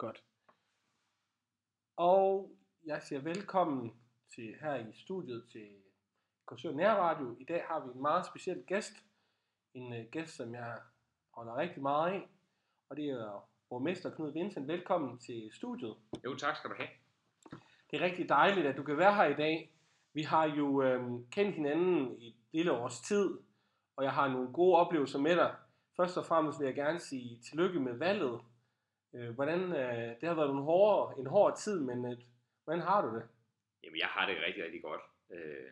Godt. Og jeg siger velkommen til her i studiet til Korsør Nærradio. I dag har vi en meget speciel gæst. En uh, gæst, som jeg holder rigtig meget af. Og det er borgmester Knud Vincent. Velkommen til studiet. Jo, tak skal du have. Det er rigtig dejligt, at du kan være her i dag. Vi har jo øhm, kendt hinanden i et lille års tid, og jeg har nogle gode oplevelser med dig. Først og fremmest vil jeg gerne sige tillykke med valget. Øh, hvordan, øh, det har været en hård, en hård tid, men øh, hvordan har du det? Jamen, jeg har det rigtig, rigtig godt. Øh,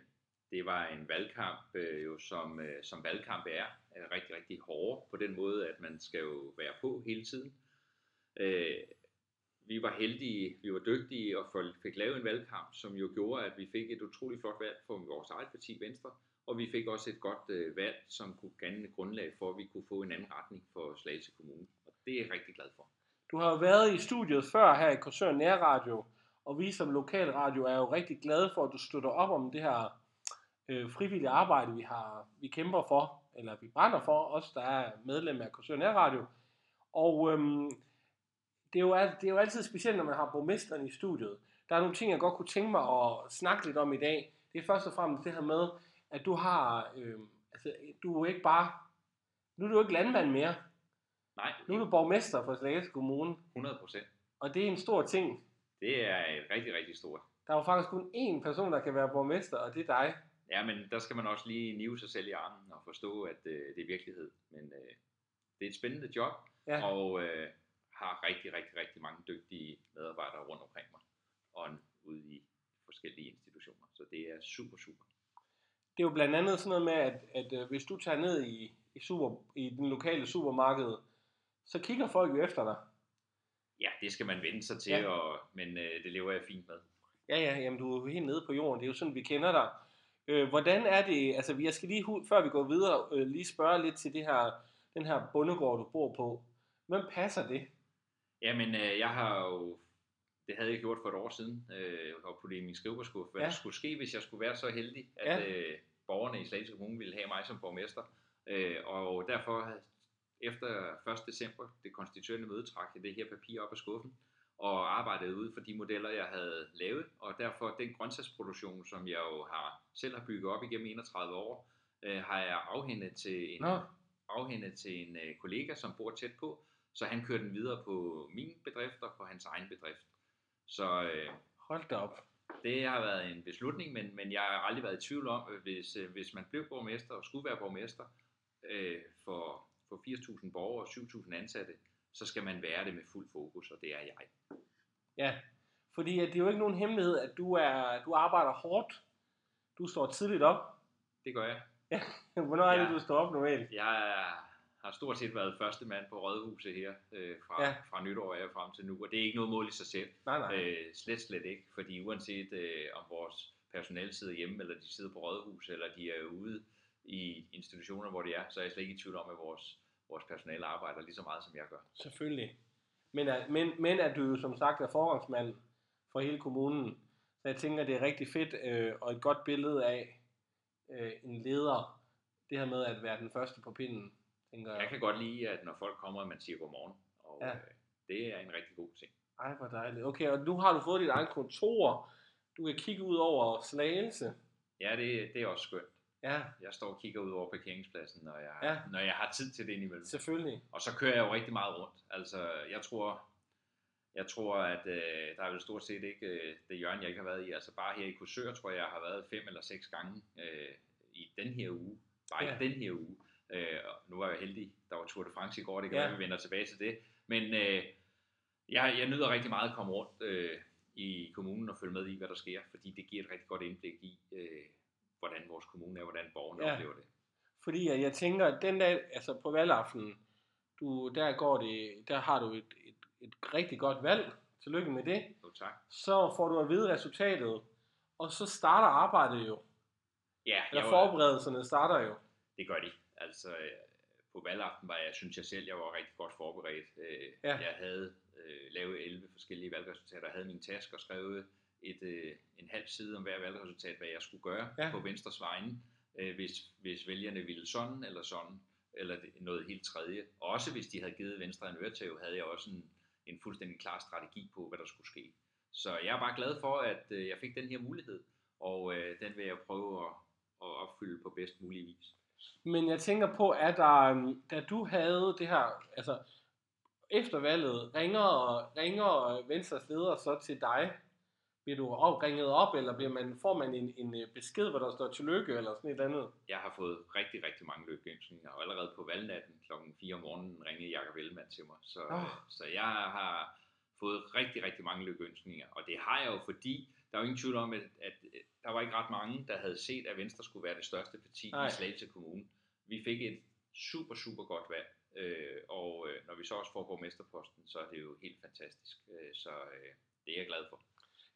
det var en valgkamp, øh, jo som, øh, som valgkamp er, er rigtig, rigtig hård på den måde, at man skal jo være på hele tiden. Øh, vi var heldige, vi var dygtige og fik lavet en valgkamp, som jo gjorde, at vi fik et utroligt flot valg for vores eget parti Venstre, og vi fik også et godt øh, valg, som kunne danne grundlag for, at vi kunne få en anden retning for Slagelse Kommune. Og det er jeg rigtig glad for. Du har jo været i studiet før her i Korsør Nærradio, og vi som lokalradio er jo rigtig glade for, at du støtter op om det her øh, frivillige arbejde, vi har vi kæmper for, eller vi brænder for, os der er medlem af Korsør Nærradio. Og øhm, det, er jo, det er jo altid specielt, når man har borgmesteren i studiet. Der er nogle ting, jeg godt kunne tænke mig at snakke lidt om i dag. Det er først og fremmest det her med, at du har, øh, altså du er jo ikke bare, nu er du jo ikke landmand mere. Nej. Nu er du borgmester for Slagelse Kommune. 100 procent. Og det er en stor ting. Det er rigtig, rigtig stort. Der er jo faktisk kun én person, der kan være borgmester, og det er dig. Ja, men der skal man også lige nive sig selv i armen og forstå, at øh, det er virkelighed. Men øh, det er et spændende job, ja. og øh, har rigtig, rigtig, rigtig mange dygtige medarbejdere rundt omkring mig, og ude i forskellige institutioner. Så det er super, super. Det er jo blandt andet sådan noget med, at, at, at hvis du tager ned i, i, super, i den lokale supermarked, så kigger folk jo efter dig. Ja, det skal man vende sig til, ja. og, men øh, det lever jeg fint med. Ja, ja, jamen du er jo helt nede på jorden. Det er jo sådan, vi kender dig. Øh, hvordan er det, altså jeg skal lige, før vi går videre, øh, lige spørge lidt til det her, den her bondegård, du bor på. Hvem passer det? Jamen, øh, jeg har jo, det havde jeg gjort for et år siden, øh, og puttet i min skrivebordskuffe, hvad ja. der skulle ske, hvis jeg skulle være så heldig, at ja. øh, borgerne i Slagelse Kommune ville have mig som borgmester. Øh, og derfor efter 1. december, det konstituerende møde, trak jeg det her papir op af skuffen og arbejdede ud for de modeller, jeg havde lavet. Og derfor den grøntsagsproduktion, som jeg jo har, selv har bygget op igennem 31 år, øh, har jeg afhændet til en, Nå. afhændet til en øh, kollega, som bor tæt på, så han kører den videre på min bedrift og på hans egen bedrift. Så øh, Hold da op. Det har været en beslutning, men, men jeg har aldrig været i tvivl om, at hvis, øh, hvis man blev borgmester og skulle være borgmester øh, for, for 80.000 borgere og 7.000 ansatte, så skal man være det med fuld fokus, og det er jeg. Ja, fordi det er jo ikke nogen hemmelighed, at du, er, du arbejder hårdt. Du står tidligt op. Det gør jeg. Ja, hvornår er det, du står op normalt? Jeg har stort set været første mand på Rådhuset her øh, fra, ja. fra nytår af frem til nu, og det er ikke noget mål i sig selv. Nej, nej. Øh, slet, slet ikke, fordi uanset øh, om vores personale sidder hjemme, eller de sidder på Rådhuset, eller de er ude i institutioner, hvor de er, så er jeg slet ikke i tvivl om, at vores, vores personale arbejder lige så meget, som jeg gør. Selvfølgelig. Men, er, men, men at du jo som sagt er forgangsmand for hele kommunen, så jeg tænker, det er rigtig fedt øh, og et godt billede af øh, en leder, det her med at være den første på pinden tænker jeg. Jeg kan godt lide, at når folk kommer, at man siger godmorgen. Og ja. øh, det er en rigtig god ting. Ej, hvor dejligt. Okay, og nu har du fået dit eget kontor. Du kan kigge ud over Slagelse. Ja, det, det er også skønt. Ja. Jeg står og kigger ud over parkeringspladsen, når jeg, ja. når jeg har tid til det indimellem. Selvfølgelig. Og så kører jeg jo rigtig meget rundt. Altså, jeg tror, jeg tror, at øh, der er vel stort set ikke øh, det hjørne, jeg ikke har været i. Altså bare her i Kursør, tror jeg, jeg har været fem eller seks gange øh, i den her uge. Bare ja. i den her uge. Øh, nu er jeg heldig, der var Tour de France i går, det kan ja. være, vi vender tilbage til det. Men øh, jeg, jeg nyder rigtig meget at komme rundt øh, i kommunen og følge med i, hvad der sker, fordi det giver et rigtig godt indblik i, øh, hvordan vores kommune er, hvordan borgerne ja. oplever det. Fordi jeg tænker, at den dag, altså på valgaften, du, der, går det, der har du et, et, et rigtig godt valg. Tillykke med det. Jo, tak. Så får du at vide resultatet, og så starter arbejdet jo. Ja. Eller forberedelserne starter jo. Det gør de. Altså, øh, på valgaften var jeg, synes jeg selv, jeg var rigtig godt forberedt. Øh, ja. Jeg havde øh, lavet 11 forskellige valgresultater, jeg havde min taske og skrevet et, øh, en halv side om hver valgresultat, hvad jeg skulle gøre ja. på Venstres vegne, øh, hvis, hvis vælgerne ville sådan eller sådan, eller noget helt tredje. Også hvis de havde givet Venstre en øretæv, havde jeg også en, en fuldstændig klar strategi på, hvad der skulle ske. Så jeg er bare glad for, at øh, jeg fik den her mulighed, og øh, den vil jeg prøve at, at opfylde på bedst mulig vis. Men jeg tænker på, at der, øhm, da du havde det her, altså efter valget, ringer, ringer Venstres leder så til dig? Bliver du ringet op, eller bliver man, får man en, en øh, besked, hvor der står tillykke, eller sådan et eller andet? Jeg har fået rigtig, rigtig mange lykkeønskninger, og allerede på valgnatten kl. 4 om morgenen ringede Jakob Ellemann til mig. Så, oh. så jeg har fået rigtig, rigtig mange lykkeønskninger, og det har jeg jo, fordi der er jo ingen tvivl om, at, at der var ikke ret mange, der havde set, at Venstre skulle være det største parti Ej. i Slagelse Kommune. Vi fik et super, super godt valg, øh, og øh, når vi så også får borgmesterposten, så er det jo helt fantastisk. Øh, så øh, det er jeg glad for.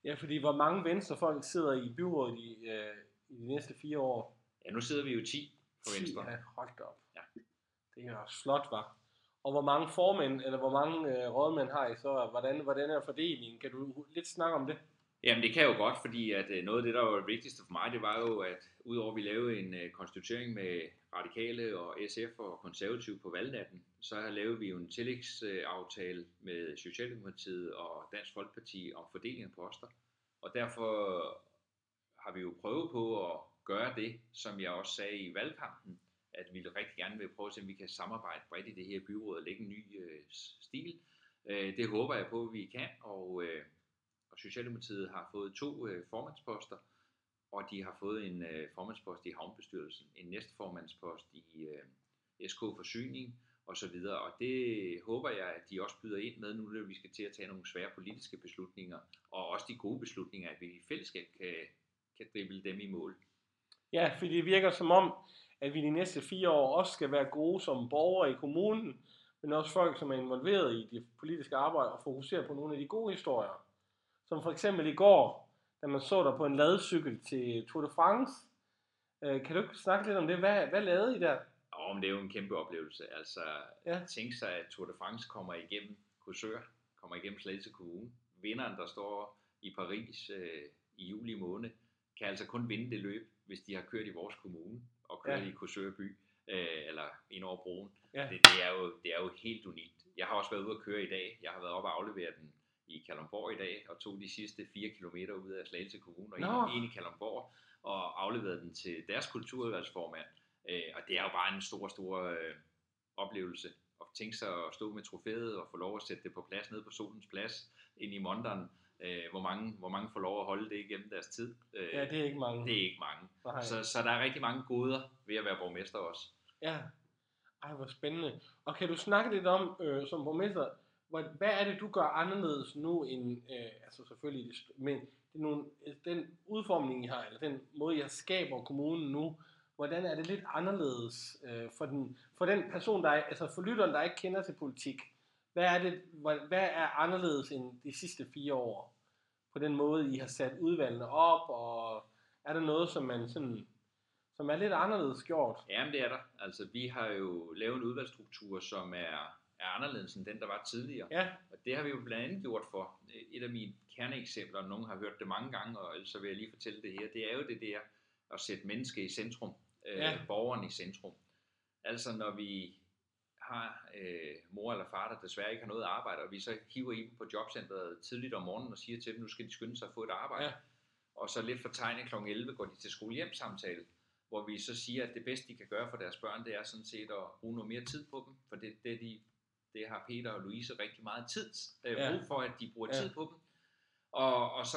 Ja, fordi hvor mange venstrefolk sidder i byrådet i, øh, i de næste fire år? Ja, nu sidder vi jo 10 på 10, Venstre. Ja, hold op. Ja. Det er også flot, var. Og hvor mange formænd, eller hvor mange øh, rådmænd har I så? Hvordan, hvordan er fordelingen? Kan du lidt snakke om det? Jamen det kan jeg jo godt, fordi at øh, noget af det, der var det vigtigste for mig, det var jo, at udover at vi lavede en øh, konstituering med radikale og SF og konservative på valgnatten, så lavede vi jo en tillægsaftale med Socialdemokratiet og Dansk Folkeparti om fordeling af poster. Og derfor har vi jo prøvet på at gøre det, som jeg også sagde i valgkampen, at vi rigtig gerne vil prøve at se, om vi kan samarbejde bredt i det her byråd og lægge en ny øh, stil. Øh, det håber jeg på, at vi kan, og, øh, og Socialdemokratiet har fået to øh, formandsposter, og de har fået en øh, formandspost i havnbestyrelsen, en næstformandspost i øh, SK Forsyning og så videre. Og det håber jeg, at de også byder ind med nu, når vi skal til at tage nogle svære politiske beslutninger, og også de gode beslutninger, at vi i fællesskab kan, kan drible dem i mål. Ja, for det virker som om, at vi de næste fire år også skal være gode som borgere i kommunen, men også folk, som er involveret i det politiske arbejde og fokusere på nogle af de gode historier. Som for eksempel i går, da man så der på en ladecykel til Tour de France. Øh, kan du ikke snakke lidt om det? Hvad, hvad lavede I der? Oh, men det er jo en kæmpe oplevelse. Altså, ja. tænk sig, at Tour de France kommer igennem Korsør, kommer igennem Slagelse Kommune. Vinderen, der står i Paris øh, i juli måned, kan altså kun vinde det løb, hvis de har kørt i vores kommune og kørt ja. i Korsør by, øh, eller ind over broen. Ja. Det, det, er jo, det er jo helt unikt. Jeg har også været ude at køre i dag. Jeg har været oppe og aflevere den i Kalundborg i dag, og tog de sidste 4 km ud af Slagelse Kommune, og no. ind, i Kalundborg, og afleverede den til deres kulturudvalgsformand. Øh, og det er jo bare en stor, stor øh, oplevelse at tænke sig at stå med trofæet og få lov at sætte det på plads nede på Solens Plads ind i Monderen. Øh, hvor, mange, hvor mange får lov at holde det igennem deres tid. Øh, ja, det er ikke mange. Det er ikke mange. Så, så der er rigtig mange goder ved at være borgmester også. Ja, ej hvor spændende. Og kan du snakke lidt om, øh, som borgmester, hvad, hvad er det, du gør anderledes nu end, øh, altså selvfølgelig, men det er nogle, den udformning, I har, eller den måde, jeg skaber kommunen nu, hvordan er det lidt anderledes øh, for, den, for den person, der er, altså for lytteren, der ikke kender til politik, hvad er, det, hvad, hvad er anderledes end de sidste fire år? På den måde, I har sat udvalgene op, og er der noget, som man sådan, som er lidt anderledes gjort? Jamen det er der. Altså vi har jo lavet en udvalgsstruktur, som er, er anderledes end den, der var tidligere. Ja. Og det har vi jo blandt andet gjort for. Et af mine kerneeksempler, og nogen har hørt det mange gange, og så vil jeg lige fortælle det her, det er jo det der at sætte mennesket i centrum, øh, ja. borgeren i centrum. Altså når vi har øh, mor eller far, der desværre ikke har noget arbejde, og vi så hiver i dem på jobcentret tidligt om morgenen og siger til dem, nu skal de skynde sig at få et arbejde. Ja. Og så lidt for tegnet kl. 11 går de til skolehjemsamtale, hvor vi så siger, at det bedste, de kan gøre for deres børn, det er sådan set at bruge noget mere tid på dem, for det, det, de, det har Peter og Louise rigtig meget tid øh, ja. brug for, at de bruger ja. tid på dem. Og, og så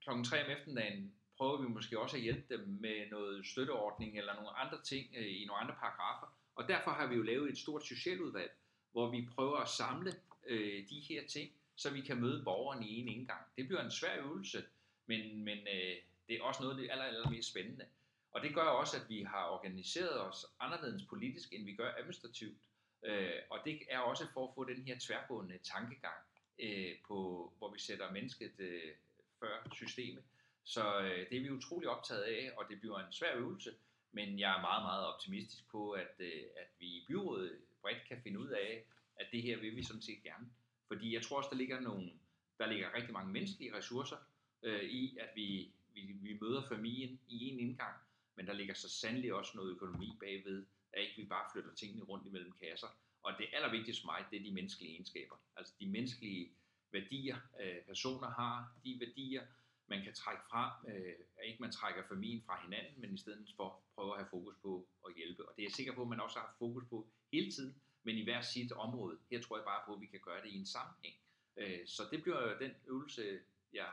kl. 3 om eftermiddagen prøver vi måske også at hjælpe dem med noget støtteordning eller nogle andre ting øh, i nogle andre paragrafer, og derfor har vi jo lavet et stort socialudvalg, hvor vi prøver at samle øh, de her ting, så vi kan møde borgeren i en indgang. Det bliver en svær øvelse, men, men øh, det er også noget af det aller, aller mest spændende. Og det gør også, at vi har organiseret os anderledes politisk, end vi gør administrativt. Øh, og det er også for at få den her tværgående tankegang, øh, på, hvor vi sætter mennesket øh, før systemet. Så øh, det er vi utrolig optaget af, og det bliver en svær øvelse, men jeg er meget, meget optimistisk på, at, øh, at vi i byrådet bredt kan finde ud af, at det her vil vi sådan set gerne. Fordi jeg tror også, der ligger, nogle, der ligger rigtig mange menneskelige ressourcer øh, i, at vi, vi, vi møder familien i en indgang, men der ligger så sandelig også noget økonomi bagved, at ikke vi bare flytter tingene rundt imellem kasser. Og det allervigtigste for mig, det er de menneskelige egenskaber. Altså de menneskelige værdier, øh, personer har, de værdier, man kan trække fra, øh, ikke man trækker familien fra hinanden, men i stedet for prøver at have fokus på at hjælpe. Og det er jeg sikker på, at man også har fokus på hele tiden, men i hver sit område. Her tror jeg bare på, at vi kan gøre det i en sammenhæng. Øh, så det bliver den øvelse, jeg,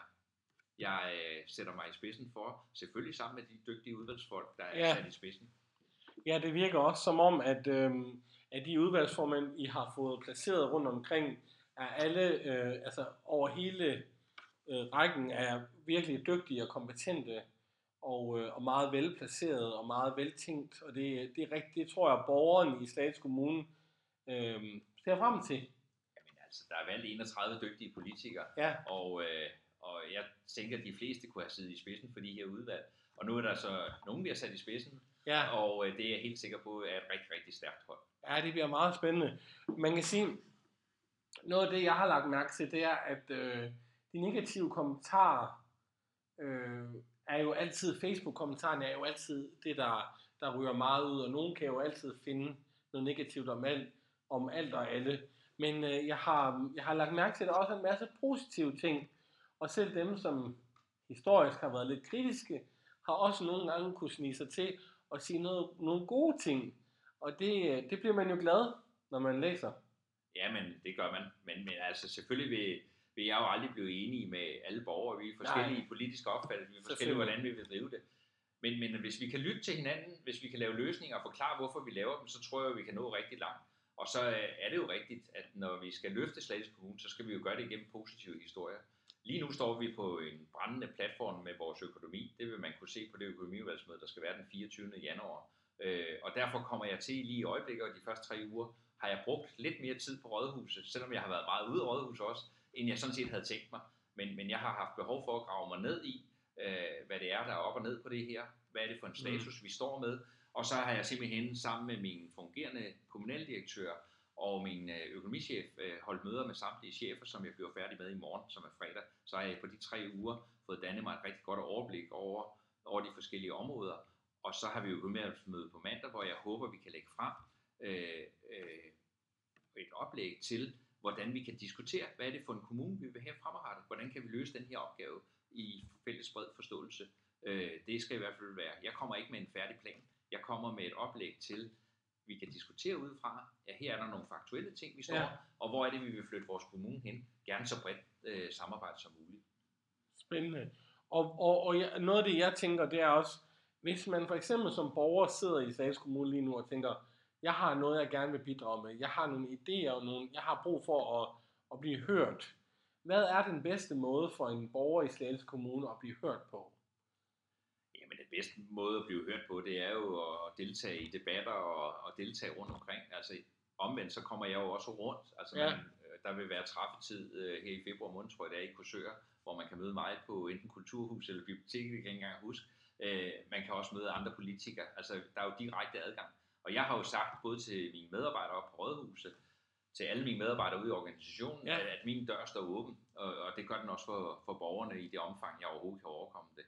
jeg øh, sætter mig i spidsen for, selvfølgelig sammen med de dygtige udvalgsfolk, der er Ja. sat i spidsen. Ja, det virker også som om, at, øhm, at de udvalgsformænd, I har fået placeret rundt omkring, er alle, øh, altså over hele øh, rækken, er virkelig dygtige og kompetente, og, øh, og meget velplaceret og meget veltænkt, og det, det er rigtigt, det tror jeg, borgeren i Slagelse Kommune øh, ser frem til. Jamen altså, der er valgt 31 dygtige politikere, Ja, og, øh, og jeg tænker, at de fleste kunne have siddet i spidsen for de her udvalg. Og nu er der så nogen, vi har sat i spidsen, ja. og øh, det er jeg helt sikker på er et rigtig, rigtig stærkt hold. Ja, det bliver meget spændende. Man kan sige, noget af det, jeg har lagt mærke til, det er, at øh, de negative kommentarer øh, er jo altid, Facebook-kommentarerne er jo altid det, der, der ryger meget ud, og nogen kan jo altid finde noget negativt om alt, om alt og alle. Men øh, jeg, har, jeg har lagt mærke til, at der også er en masse positive ting, og selv dem, som historisk har været lidt kritiske, har også nogle gange kunne snige sig til og sige noget, nogle gode ting. Og det, det bliver man jo glad, når man læser. Ja, men det gør man. Men, men altså selvfølgelig vil, vil jeg jo aldrig blive enige med alle borgere. Vi er forskellige Nej. politiske opfattelser, vi er forskellige, hvordan vi vil drive det. Men, men hvis vi kan lytte til hinanden, hvis vi kan lave løsninger og forklare, hvorfor vi laver dem, så tror jeg, at vi kan nå rigtig langt. Og så øh, er det jo rigtigt, at når vi skal løfte Slagelse Kommune, så skal vi jo gøre det igennem positive historier. Lige nu står vi på en brændende platform med vores økonomi. Det vil man kunne se på det økonomiudvalgsmøde, der skal være den 24. januar. Øh, og derfor kommer jeg til lige i øjeblikket, og de første tre uger, har jeg brugt lidt mere tid på rådhuset, selvom jeg har været meget ude af rådhuset også, end jeg sådan set havde tænkt mig. Men, men jeg har haft behov for at grave mig ned i, øh, hvad det er, der er op og ned på det her. Hvad er det for en status, mm. vi står med? Og så har jeg simpelthen sammen med min fungerende kommunaldirektør og min øh, økonomichef øh, holdt møder med samtlige chefer, som jeg bliver færdig med i morgen, som er fredag. Så har jeg på de tre uger fået dannet mig et rigtig godt overblik over, over de forskellige områder. Og så har vi jo med på mandag, hvor jeg håber, vi kan lægge frem øh, øh, et oplæg til, hvordan vi kan diskutere, hvad er det for en kommune, vi vil have fremadrettet. Hvordan kan vi løse den her opgave i fælles bred forståelse. Øh, det skal i hvert fald være. Jeg kommer ikke med en færdig plan. Jeg kommer med et oplæg til, vi kan diskutere ud fra, ja, her er der nogle faktuelle ting, vi står, Ja. og hvor er det, vi vil flytte vores kommune hen. Gerne så bredt øh, samarbejde som muligt. Spændende. Og, og, og jeg, noget af det, jeg tænker, det er også, hvis man for eksempel som borger sidder i Slagelse Kommune lige nu og tænker, jeg har noget, jeg gerne vil bidrage med, jeg har nogle idéer, og nogle, jeg har brug for at, at blive hørt. Hvad er den bedste måde for en borger i Slagelse Kommune at blive hørt på? Bedste måde at blive hørt på, det er jo at deltage i debatter og, og deltage rundt omkring. Altså omvendt, så kommer jeg jo også rundt. Altså Ja. man, øh, der vil være træffetid øh, her i februar måned, tror jeg det er i Korsør, hvor man kan møde mig på enten kulturhus eller biblioteket, det kan jeg ikke engang huske. Øh, man kan også møde andre politikere. Altså der er jo direkte adgang. Og jeg har jo sagt både til mine medarbejdere op på Rådhuset, til alle mine medarbejdere ude i organisationen, ja. at, at min dør står åben, og, og det gør den også for, for borgerne i det omfang, jeg overhovedet kan overkomme det.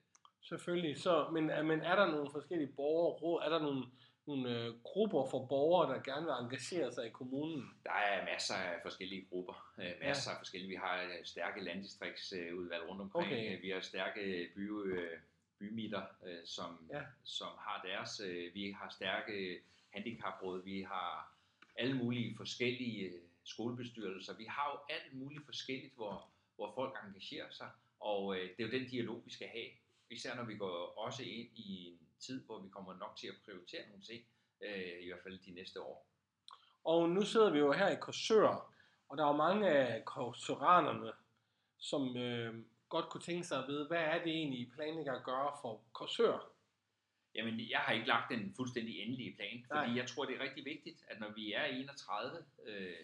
Selvfølgelig. Så, men, er- men er der nogle forskellige borgerråd? Er der nogle, nogle øh, grupper for borgere, der gerne vil engagere sig i kommunen? Der er masser af forskellige grupper, øh, masser af forskellige. Vi har øh, stærke landdistriktsudvalg rundt omkring. Okay. Okay. Vi har stærke by, øh, bymidter, øh, som, Ja. ja. som har deres. øh, Vi har stærke handicapråd. Vi har alle mulige forskellige øh, skolebestyrelser. Vi har jo alt muligt forskelligt, hvor, hvor folk engagerer sig. Og øh, det er jo den dialog, vi skal have. Især når vi går også ind i en tid, hvor vi kommer nok til at prioritere nogle ting. Øh, I hvert fald de næste år. Og nu sidder vi jo her i Korsør, og der er jo mange af korsoranerne, som øh, godt kunne tænke sig at vide, hvad er det egentlig, I planlægger at gøre for Korsør? Jamen, jeg har ikke lagt den fuldstændig endelige plan, fordi Nej. jeg tror, det er rigtig vigtigt, at når vi er 31 øh,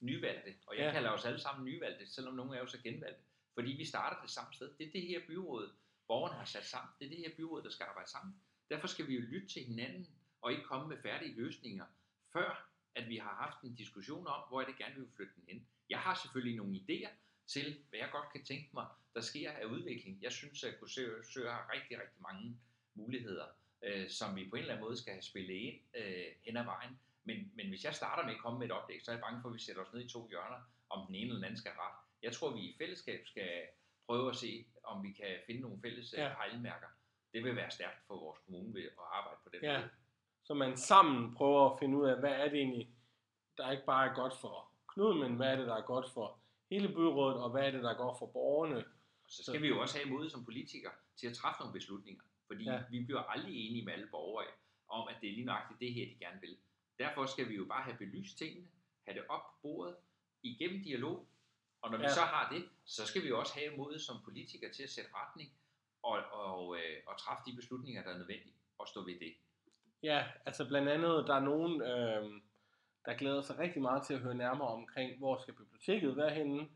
nyvalgte, og jeg Ja. kalder os alle sammen nyvalgte, selvom nogle er jo så genvalgte, fordi vi starter det samme sted. Det er det her byråd, borgerne har sat sammen. Det er det her byråd, der skal arbejde sammen. Derfor skal vi jo lytte til hinanden, og ikke komme med færdige løsninger, før at vi har haft en diskussion om, hvor er det gerne vi vil flytte den hen. Jeg har selvfølgelig nogle idéer til, hvad jeg godt kan tænke mig, der sker af udvikling. Jeg synes, at Korsør har rigtig, rigtig mange muligheder, øh, som vi på en eller anden måde skal have spillet ind øh, hen ad vejen. Men, men hvis jeg starter med at komme med et oplæg, så er jeg bange for, at vi sætter os ned i to hjørner, om den ene eller den anden skal ret. Jeg tror, vi i fællesskab skal prøve at se, om vi kan finde nogle fælles Ja. ja. pejlemærker. Det vil være stærkt for vores kommune ved at arbejde på den Ja. måde. Så man sammen prøver at finde ud af, hvad er det egentlig, der ikke bare er godt for Knud, men hvad er det, der er godt for hele byrådet, og hvad er det, der er godt for borgerne. Og så skal vi jo også have mod som politikere til at træffe nogle beslutninger. Fordi ja. vi bliver aldrig enige med alle borgere om, at det er lige nøjagtigt det her, de gerne vil. Derfor skal vi jo bare have belyst tingene, have det op på bordet, igennem dialog, og når vi Ja. så har det, så skal vi jo også have mod som politikere til at sætte retning og, og, øh, og træffe de beslutninger, der er nødvendige, og stå ved det. Ja, altså blandt andet, der er nogen, øh, der glæder sig rigtig meget til at høre nærmere omkring, hvor skal biblioteket være henne.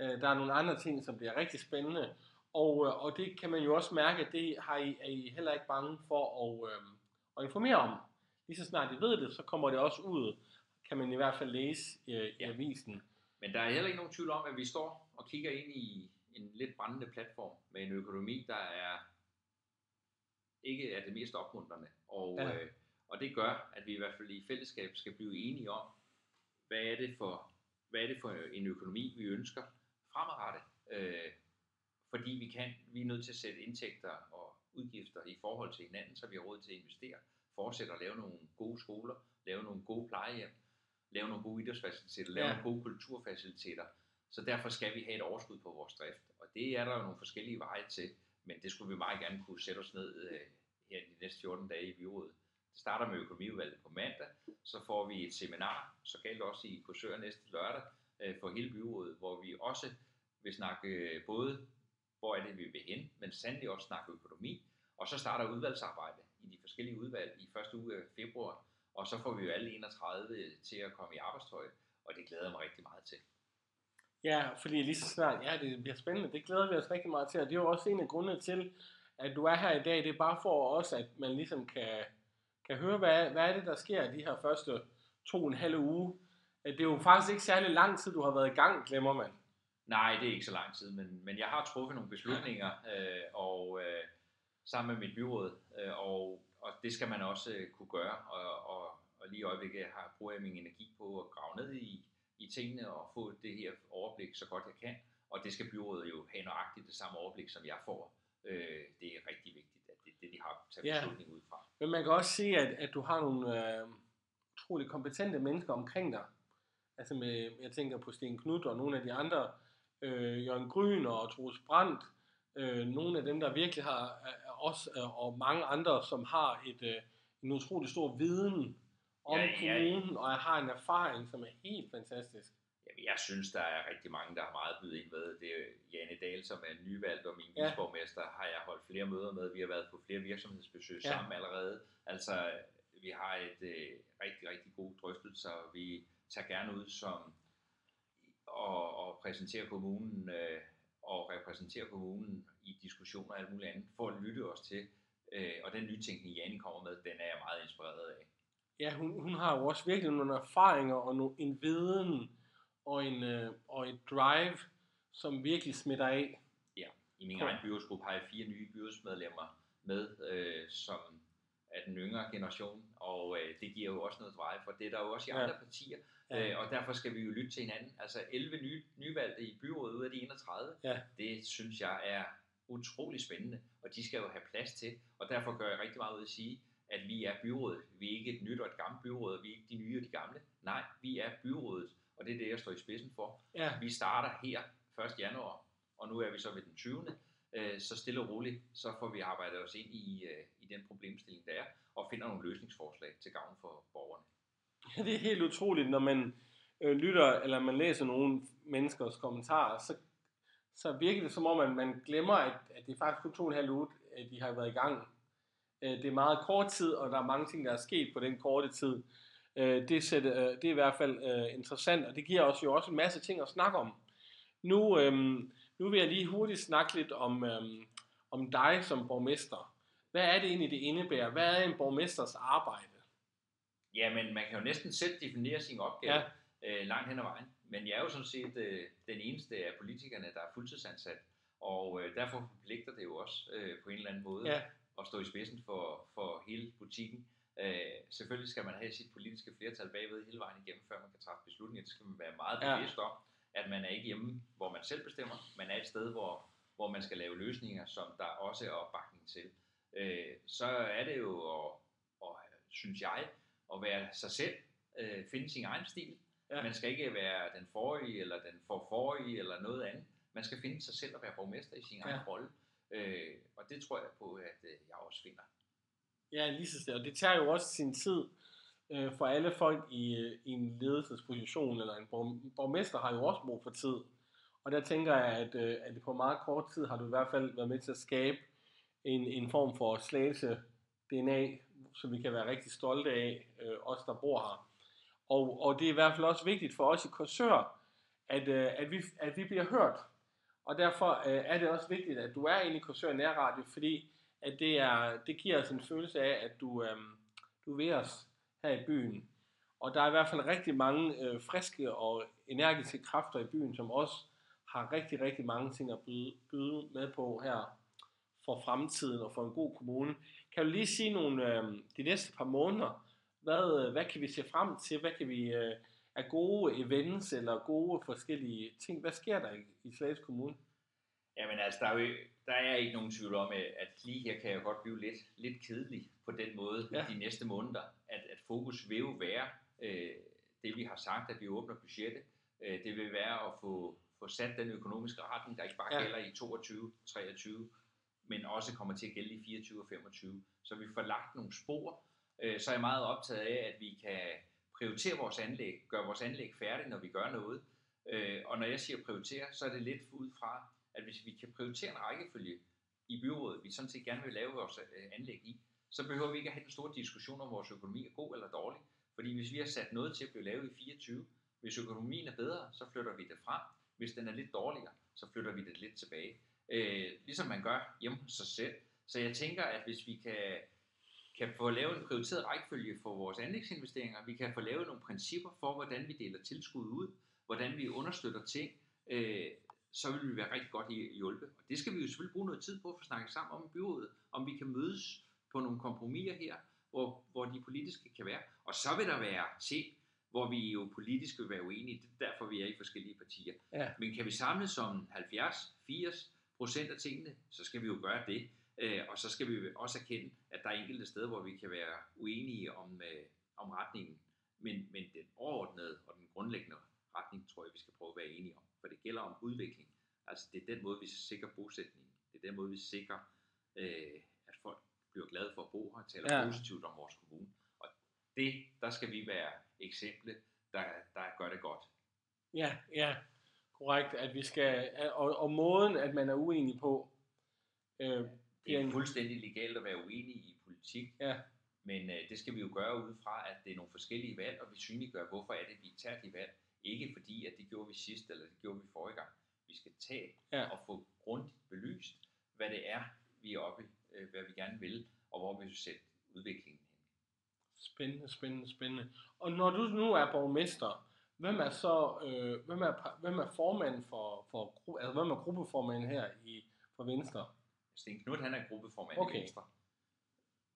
Øh, der er nogle andre ting, som bliver rigtig spændende. Og, øh, og det kan man jo også mærke, at det har I, er I heller ikke bange for at, øh, at informere om. Lige så snart I ved det, så kommer det også ud, kan man i hvert fald læse øh, i Ja. avisen. Men der er heller ikke nogen tvivl om, at vi står og kigger ind i en lidt brændende platform med en økonomi, der er ikke er det mest opmuntrende. Og, Ja. øh, og det gør, at vi i hvert fald i fællesskab skal blive enige om, hvad er det for, hvad er det for en økonomi, vi ønsker fremadrettet. Øh, fordi vi kan, vi er nødt til at sætte indtægter og udgifter i forhold til hinanden, så vi har råd til at investere, fortsætte at lave nogle gode skoler, lave nogle gode plejehjem, lave nogle gode idrætsfaciliteter, lave Ja. nogle gode kulturfaciliteter. Så derfor skal vi have et overskud på vores drift. Og det er der jo nogle forskellige veje til, men det skulle vi meget gerne kunne sætte os ned øh, her de næste 14 dage i byrådet. Det starter med økonomiudvalget på mandag, så får vi et seminar, så galt også i Korsør næste lørdag, øh, for hele byrådet, hvor vi også vil snakke øh, både, hvor er det, vi vil hen, men sandelig også snakke økonomi. Og så starter udvalgsarbejde i de forskellige udvalg i første uge af februar, og så får vi jo alle 31 til at komme i arbejdstøj, og det glæder jeg mig rigtig meget til. Ja, fordi lige så snart, ja, det bliver spændende. Det glæder vi os rigtig meget til, og det er jo også en af grundene til, at du er her i dag. Det er bare for os, at man ligesom kan, kan høre, hvad, hvad er det, der sker de her første to og en halv uge. Det er jo faktisk ikke særlig lang tid, du har været i gang, glemmer man. Nej, det er ikke så lang tid, men, men jeg har truffet nogle beslutninger, øh, og øh, sammen med mit byråd, øh, og, og det skal man også øh, kunne gøre, og, og, og lige i øjeblikket har, bruger jeg min energi på at grave ned i, i tingene og få det her overblik så godt jeg kan, og det skal byrådet jo have nøjagtigt det samme overblik, som jeg får. Øh, det er rigtig vigtigt, at det det, de har taget Ja. beslutning ud fra. Men man kan også se, at, at du har nogle øh, utrolig kompetente mennesker omkring dig. Altså med, jeg tænker på Sten Knud og nogle af de andre, øh, Jørgen Gryn og Troels Brandt, øh, nogle af dem, der virkelig har, også, øh, og mange andre, som har et, øh, en utrolig stor viden om Ja, ja. kommunen, og har en erfaring, som er helt fantastisk. Jamen, jeg synes, der er rigtig mange, der har meget byde ind med. Det er Jane Dahl, som er nyvalgt, og min Ja. viceborgmester har jeg holdt flere møder med. Vi har været på flere virksomhedsbesøg Ja. ja. sammen allerede. Altså, vi har et øh, rigtig, rigtig god drøftelse, og vi tager gerne ud som og, og præsentere kommunen øh, og repræsentere kommunen i diskussioner og alt muligt andet, for at lytte os til. Øh, og den nytænkning, Jane kommer med, den er jeg meget inspireret af. Ja, hun, hun har jo også virkelig nogle erfaringer og no, en viden og, en, øh, og et drive, som virkelig smitter af. I min egen byrådsgruppe har jeg fire nye byrådsmedlemmer med, øh, som er den yngre generation, og øh, det giver jo også noget drive, for det er der jo også i Ja. andre partier, Ja. øh, og derfor skal vi jo lytte til hinanden. Altså 11 nye, nyvalgte i byrådet ud af de 31, Ja. det synes jeg er utrolig spændende, og de skal jo have plads til, og derfor gør jeg rigtig meget ud at sige, at vi er byrådet. Vi er ikke et nyt og et gammelt byråd, og vi er ikke de nye og de gamle. Nej, vi er byrådet, og det er det, jeg står i spidsen for. Ja, Vi starter her 1. januar, og nu er vi så ved den 20. Øh, Så stille og roligt, så får vi arbejdet os ind i, øh, i den problemstilling, der er, og finder nogle løsningsforslag til gavn for borgerne. det er helt utroligt, når man øh, lytter, eller man læser nogle menneskers kommentarer, så, så virker det som om, at man glemmer, at, at det er faktisk kun to og en halv uge, at de har været i gang. Øh, det er meget kort tid, og der er mange ting, der er sket på den korte tid. Øh, det, sætter, øh, det er i hvert fald øh, interessant, og det giver os jo også en masse ting at snakke om. Nu, øhm, nu vil jeg lige hurtigt snakke lidt om, øhm, om dig som borgmester. Hvad er det egentlig, det indebærer? Hvad er en borgmesters arbejde? Ja, men man kan jo næsten selv definere sin opgave Ja. ja. øh, langt hen ad vejen. Men jeg er jo sådan set øh, den eneste af politikerne, der er fuldtidsansat, og øh, derfor forpligter det jo også øh, på en eller anden måde Ja. at stå i spidsen for, for hele butikken. Øh, selvfølgelig skal man have sit politiske flertal bagved hele vejen igennem, før man kan træffe beslutninger. Det skal man være meget Ja. bevidst om, at man er ikke hjemme, hvor man selv bestemmer. Man er et sted, hvor, hvor man skal lave løsninger, som der også er opbakning til. Øh, så er det jo, at, at, synes jeg, at være sig selv, øh, finde sin egen stil. Ja. Man skal ikke være den forrige, eller den for forrige, eller noget andet. Man skal finde sig selv og være borgmester i sin Ja. egen rolle. Øh, og det tror jeg på, at øh, jeg også finder. Ja, lige så stille. Og det tager jo også sin tid øh, for alle folk i, i en ledelsesposition, eller en borgmester har jo også brug for tid. Og der tænker jeg, at, øh, at på meget kort tid har du i hvert fald været med til at skabe en, en form for slagelse DNA, som vi kan være rigtig stolte af, øh, os der bor her. Og, og det er i hvert fald også vigtigt for os i Korsør, at, øh, at, vi, at vi bliver hørt. Og derfor øh, er det også vigtigt, at du er inde i Korsør Nærradio, fordi at det, er, det giver os en følelse af, at du, øh, du er ved os her i byen. Og der er i hvert fald rigtig mange øh, friske og energiske kræfter i byen, som også har rigtig, rigtig mange ting at byde, byde med på her for fremtiden og for en god kommune. Kan du lige sige nogle øh, de næste par måneder, hvad, øh, hvad kan vi se frem til? Hvad kan vi øh, af gode events eller gode forskellige ting? Hvad sker der i, i Slagelse Kommune? Jamen altså, der er, jo, der er ikke nogen tvivl om, at- at lige her kan jeg godt blive lidt, lidt kedelig på den måde ja. de næste måneder. At, at fokus vil jo være øh, det, vi har sagt, at vi åbner budgettet. Øh, det vil være at få, få sat den økonomiske retning, der ikke bare Ja. gælder i 22, 23, men også kommer til at gælde i 24 og 25. Så vi får lagt nogle spor. Øh, så er jeg meget optaget af, at vi kan prioritere vores anlæg, gøre vores anlæg færdigt, når vi gør noget. Øh, og når jeg siger prioritere, så er det lidt ud fra, at hvis vi kan prioritere en rækkefølge i byrådet, vi sådan set gerne vil lave vores øh, anlæg i, så behøver vi ikke at have en stor diskussion om vores økonomi er god eller dårlig. Fordi hvis vi har sat noget til at blive lavet i 24, hvis økonomien er bedre, så flytter vi det frem. Hvis den er lidt dårligere, så flytter vi det lidt tilbage. Øh, ligesom man gør hjemme hos sig selv. Så jeg tænker, at hvis vi kan, kan få lavet en prioriteret rækkefølge for vores anlægsinvesteringer, vi kan få lavet nogle principper for, hvordan vi deler tilskud ud, hvordan vi understøtter ting, øh, så vil vi være rigtig godt i- hjulpet. Og det skal vi jo selvfølgelig bruge noget tid på at få snakket sammen om i byrådet, om vi kan mødes på nogle kompromiser her, hvor, hvor de politiske kan være. Og så vil der være ting, hvor vi jo politisk vil være uenige. Det er derfor, vi er i forskellige partier. Ja. Men kan vi samles om 70-80 procent af tingene, så skal vi jo gøre det. Øh, og så skal vi også erkende, at der er enkelte steder, hvor vi kan være uenige om, øh, om retningen. Men, men den overordnede og den grundlæggende retning, tror jeg, vi skal prøve at være enige om. For det gælder om udvikling. Altså det er den måde, vi sikrer bosætningen. Det er den måde, vi sikrer, øh, bliver glade for at bo her og taler Ja. positivt om vores kommune. Og det, der skal vi være eksemplet, der, der gør det godt. Ja, ja, korrekt, at vi skal, og, og måden, at man er uenig på, øh, Det er en, fuldstændig legalt at være uenig i politik, ja, men øh, det skal vi jo gøre ud fra, at det er nogle forskellige valg, og vi synliggør, hvorfor er det, vi tager de valg. Ikke fordi, at det gjorde vi sidst, eller det gjorde vi forrige gang. Vi skal tage Ja. og få grundigt belyst, hvad det er, vi er oppe, øh, hvad vi gerne vil, og hvor vi vil sætte udviklingen hen. spændende, spændende, spændende. Og når du nu er borgmester, hvem er så, øh, hvem, er, hvem er formand for, for altså hvem er gruppeformanden her i, for Venstre? Sten Knud, han er gruppeformand Okay. i Venstre.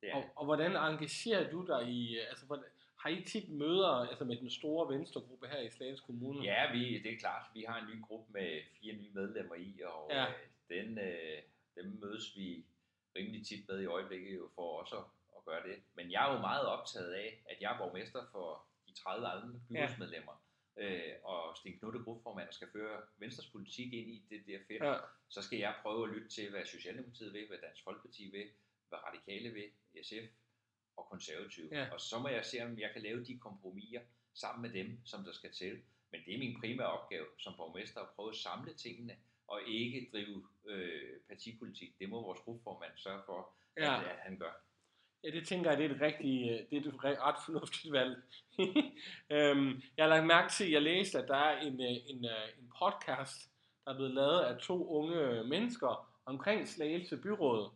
Det er Og, og hvordan engagerer du dig i, altså hvordan, har I tit møder altså med den store Venstregruppe her i Slagelse Kommune? Ja, vi, det er klart. Vi har en ny gruppe med fire nye medlemmer i, og ja. øh, den, øh, dem mødes vi rimelig tit med i øjeblikket jo for også at, at gøre det. Men jeg er jo meget optaget af, at jeg er borgmester for de 30 andre byrådsmedlemmer. Øh, og Sten Knudt er gruppeformand og skal føre Venstres politik ind i det der felt. ja. Så skal jeg prøve at lytte til, hvad Socialdemokratiet vil, hvad Dansk Folkeparti vil, hvad Radikale vil, SF og Konservative. Ja. Og så må jeg se, om jeg kan lave de kompromiser sammen med dem, som der skal til. Men det er min primære opgave som borgmester at prøve at samle tingene, og ikke drive øh, partipolitik. Det må vores gruppeformand sørge for, Ja. at, at han gør. Ja, det tænker jeg, det er et rigtig, øh, det er et re- ret fornuftigt valg. øhm, jeg har lagt mærke til, at jeg læste, at der er en, øh, en, øh, en podcast, der er blevet lavet af to unge mennesker omkring Slagelse Byråd.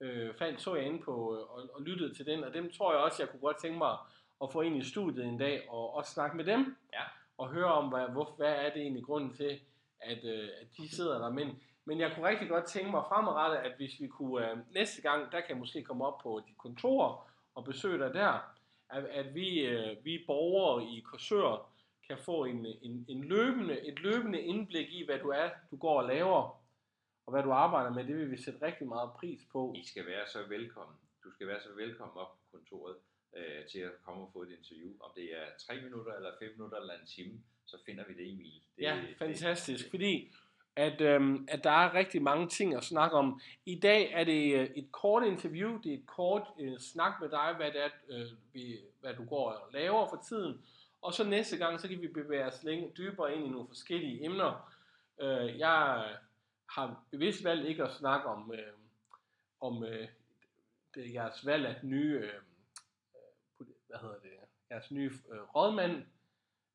Øh, fandt så jeg inde på og, og lyttede til den, og dem tror jeg også, jeg kunne godt tænke mig at få ind i studiet en dag og også snakke med dem. Ja. Og høre om, hvad, hvor, hvad er det egentlig grunden til, at, øh, at de sidder der. Men, men jeg kunne rigtig godt tænke mig fremadrettet, at hvis vi kunne øh, næste gang, der kan jeg måske komme op på dit kontor og besøge dig der, at, at vi, øh, vi borgere i Korsør kan få en, en, en løbende, et løbende indblik i, hvad du er, du går og laver, og hvad du arbejder med, det vil vi sætte rigtig meget pris på. I skal være så velkommen. Du skal være så velkommen op på kontoret øh, til at komme og få et interview. Om det er 3 minutter, eller 5 minutter, eller en time, så finder vi det, Emil. Det, ja, fantastisk, det, fordi at, øhm, at der er rigtig mange ting at snakke om. I dag er det øh, et kort interview, det er et kort øh, snak med dig, hvad, det er, øh, vi, hvad du går og laver for tiden. Og så næste gang, så kan vi bevæge os længe, dybere ind i nogle forskellige emner. Øh, jeg har bevidst valgt ikke at snakke om, øh, om øh, det, jeres valg af nye, øh, øh hvad hedder det, jeres nye øh, rådmand,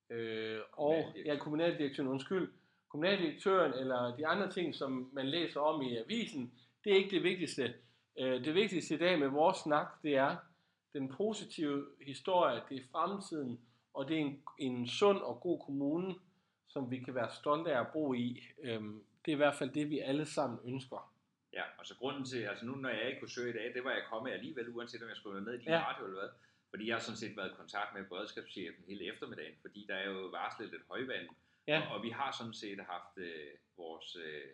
øh, og ja, kommunaldirektøren, undskyld, kommunaldirektøren eller de andre ting, som man læser om i avisen, det er ikke det vigtigste. Øh, det vigtigste i dag med vores snak, det er den positive historie, det er fremtiden, og det er en, en sund og god kommune, som vi kan være stolte af at bo i. Øhm, det er i hvert fald det, vi alle sammen ønsker. Ja, og så grunden til, altså nu når jeg ikke kunne søge i dag, det var jeg kommet alligevel, uanset om jeg skulle være med i din ja. radio eller hvad. Fordi jeg har sådan set været i kontakt med beredskabschefen hele eftermiddagen, fordi der er jo varslet lidt højvand Ja. Og, og vi har sådan set haft øh, vores øh,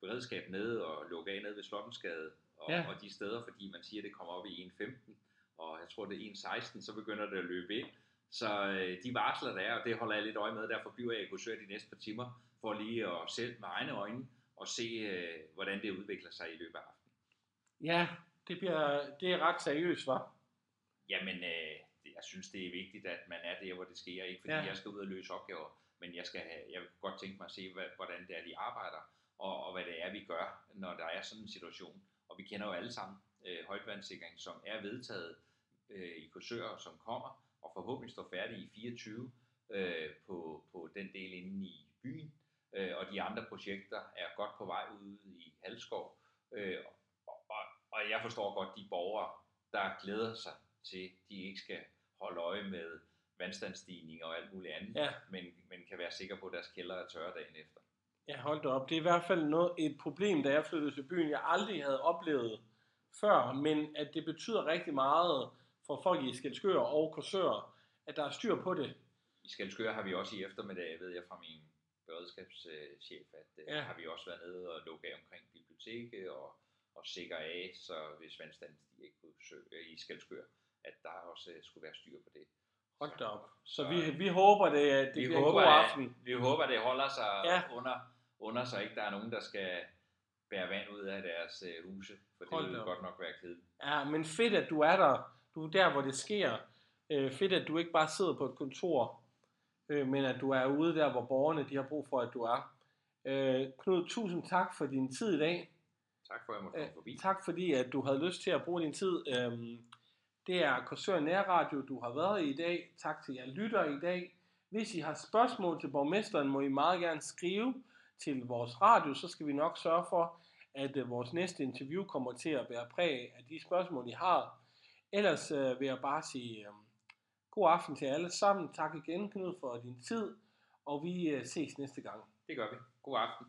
beredskab nede og lukket af nede ved Slottensgade og, ja. og de steder, fordi man siger, at det kommer op i 1.15, og jeg tror, det er 1.16, så begynder det at løbe ind. Så øh, de varsler, der er, og det holder jeg lidt øje med, derfor bliver jeg i Korsør de næste par timer, for lige at selv med egne øjne og se, øh, hvordan det udvikler sig i løbet af aftenen. Ja, det, bliver, det er ret seriøst, var. Jamen, øh, jeg synes, det er vigtigt, at man er der, hvor det sker, ikke fordi ja. jeg skal ud og løse opgaver men jeg, skal have, jeg vil godt tænke mig at se, hvad, hvordan det er, de arbejder, og, og hvad det er, vi gør, når der er sådan en situation. Og vi kender jo alle sammen øh, højtvandssikring, som er vedtaget øh, i Korsør, som kommer, og forhåbentlig står færdig i 24 øh, på, på den del inde i byen. Øh, og de andre projekter er godt på vej ude i Halskov. Øh, og, og, og jeg forstår godt de borgere, der glæder sig til, de ikke skal holde øje med vandstandsstigning og alt muligt andet, ja. men, men kan være sikker på, at deres kælder er tørre dagen efter. Ja, hold da op. Det er i hvert fald noget, et problem, da jeg flyttede til byen, jeg aldrig havde oplevet før, men at det betyder rigtig meget for folk i Skelskør og Korsør, at der er styr på det. I Skelskør har vi også i eftermiddag, ved jeg fra min beredskabschef, at øh, ja. har vi også været nede og lukke af omkring biblioteket og, og sikre af, så hvis vandstanden stiger i Skelskør, at der også øh, skulle være styr på det. Hold da op. Så, så vi, vi håber, det, det vi bliver håber, en god aften. At, vi håber, det holder sig ja. under, under, så ikke der er nogen, der skal bære vand ud af deres uh, huse, for Hold det vil godt nok være kedeligt. Ja, men fedt, at du er der. Du er der, hvor det sker. Uh, fedt, at du ikke bare sidder på et kontor, uh, men at du er ude der, hvor borgerne de har brug for, at du er. Uh, Knud, tusind tak for din tid i dag. Tak for, at jeg måtte komme forbi. tak fordi, at du havde lyst til at bruge din tid. Uh, det er Korsør Nærradio, du har været i i dag. Tak til jer lytter i dag. Hvis I har spørgsmål til borgmesteren, må I meget gerne skrive til vores radio, så skal vi nok sørge for, at øh, vores næste interview kommer til at bære præg af de spørgsmål, I har. Ellers øh, vil jeg bare sige øh, god aften til alle sammen. Tak igen, Knud, for din tid, og vi øh, ses næste gang. Det gør vi. God aften.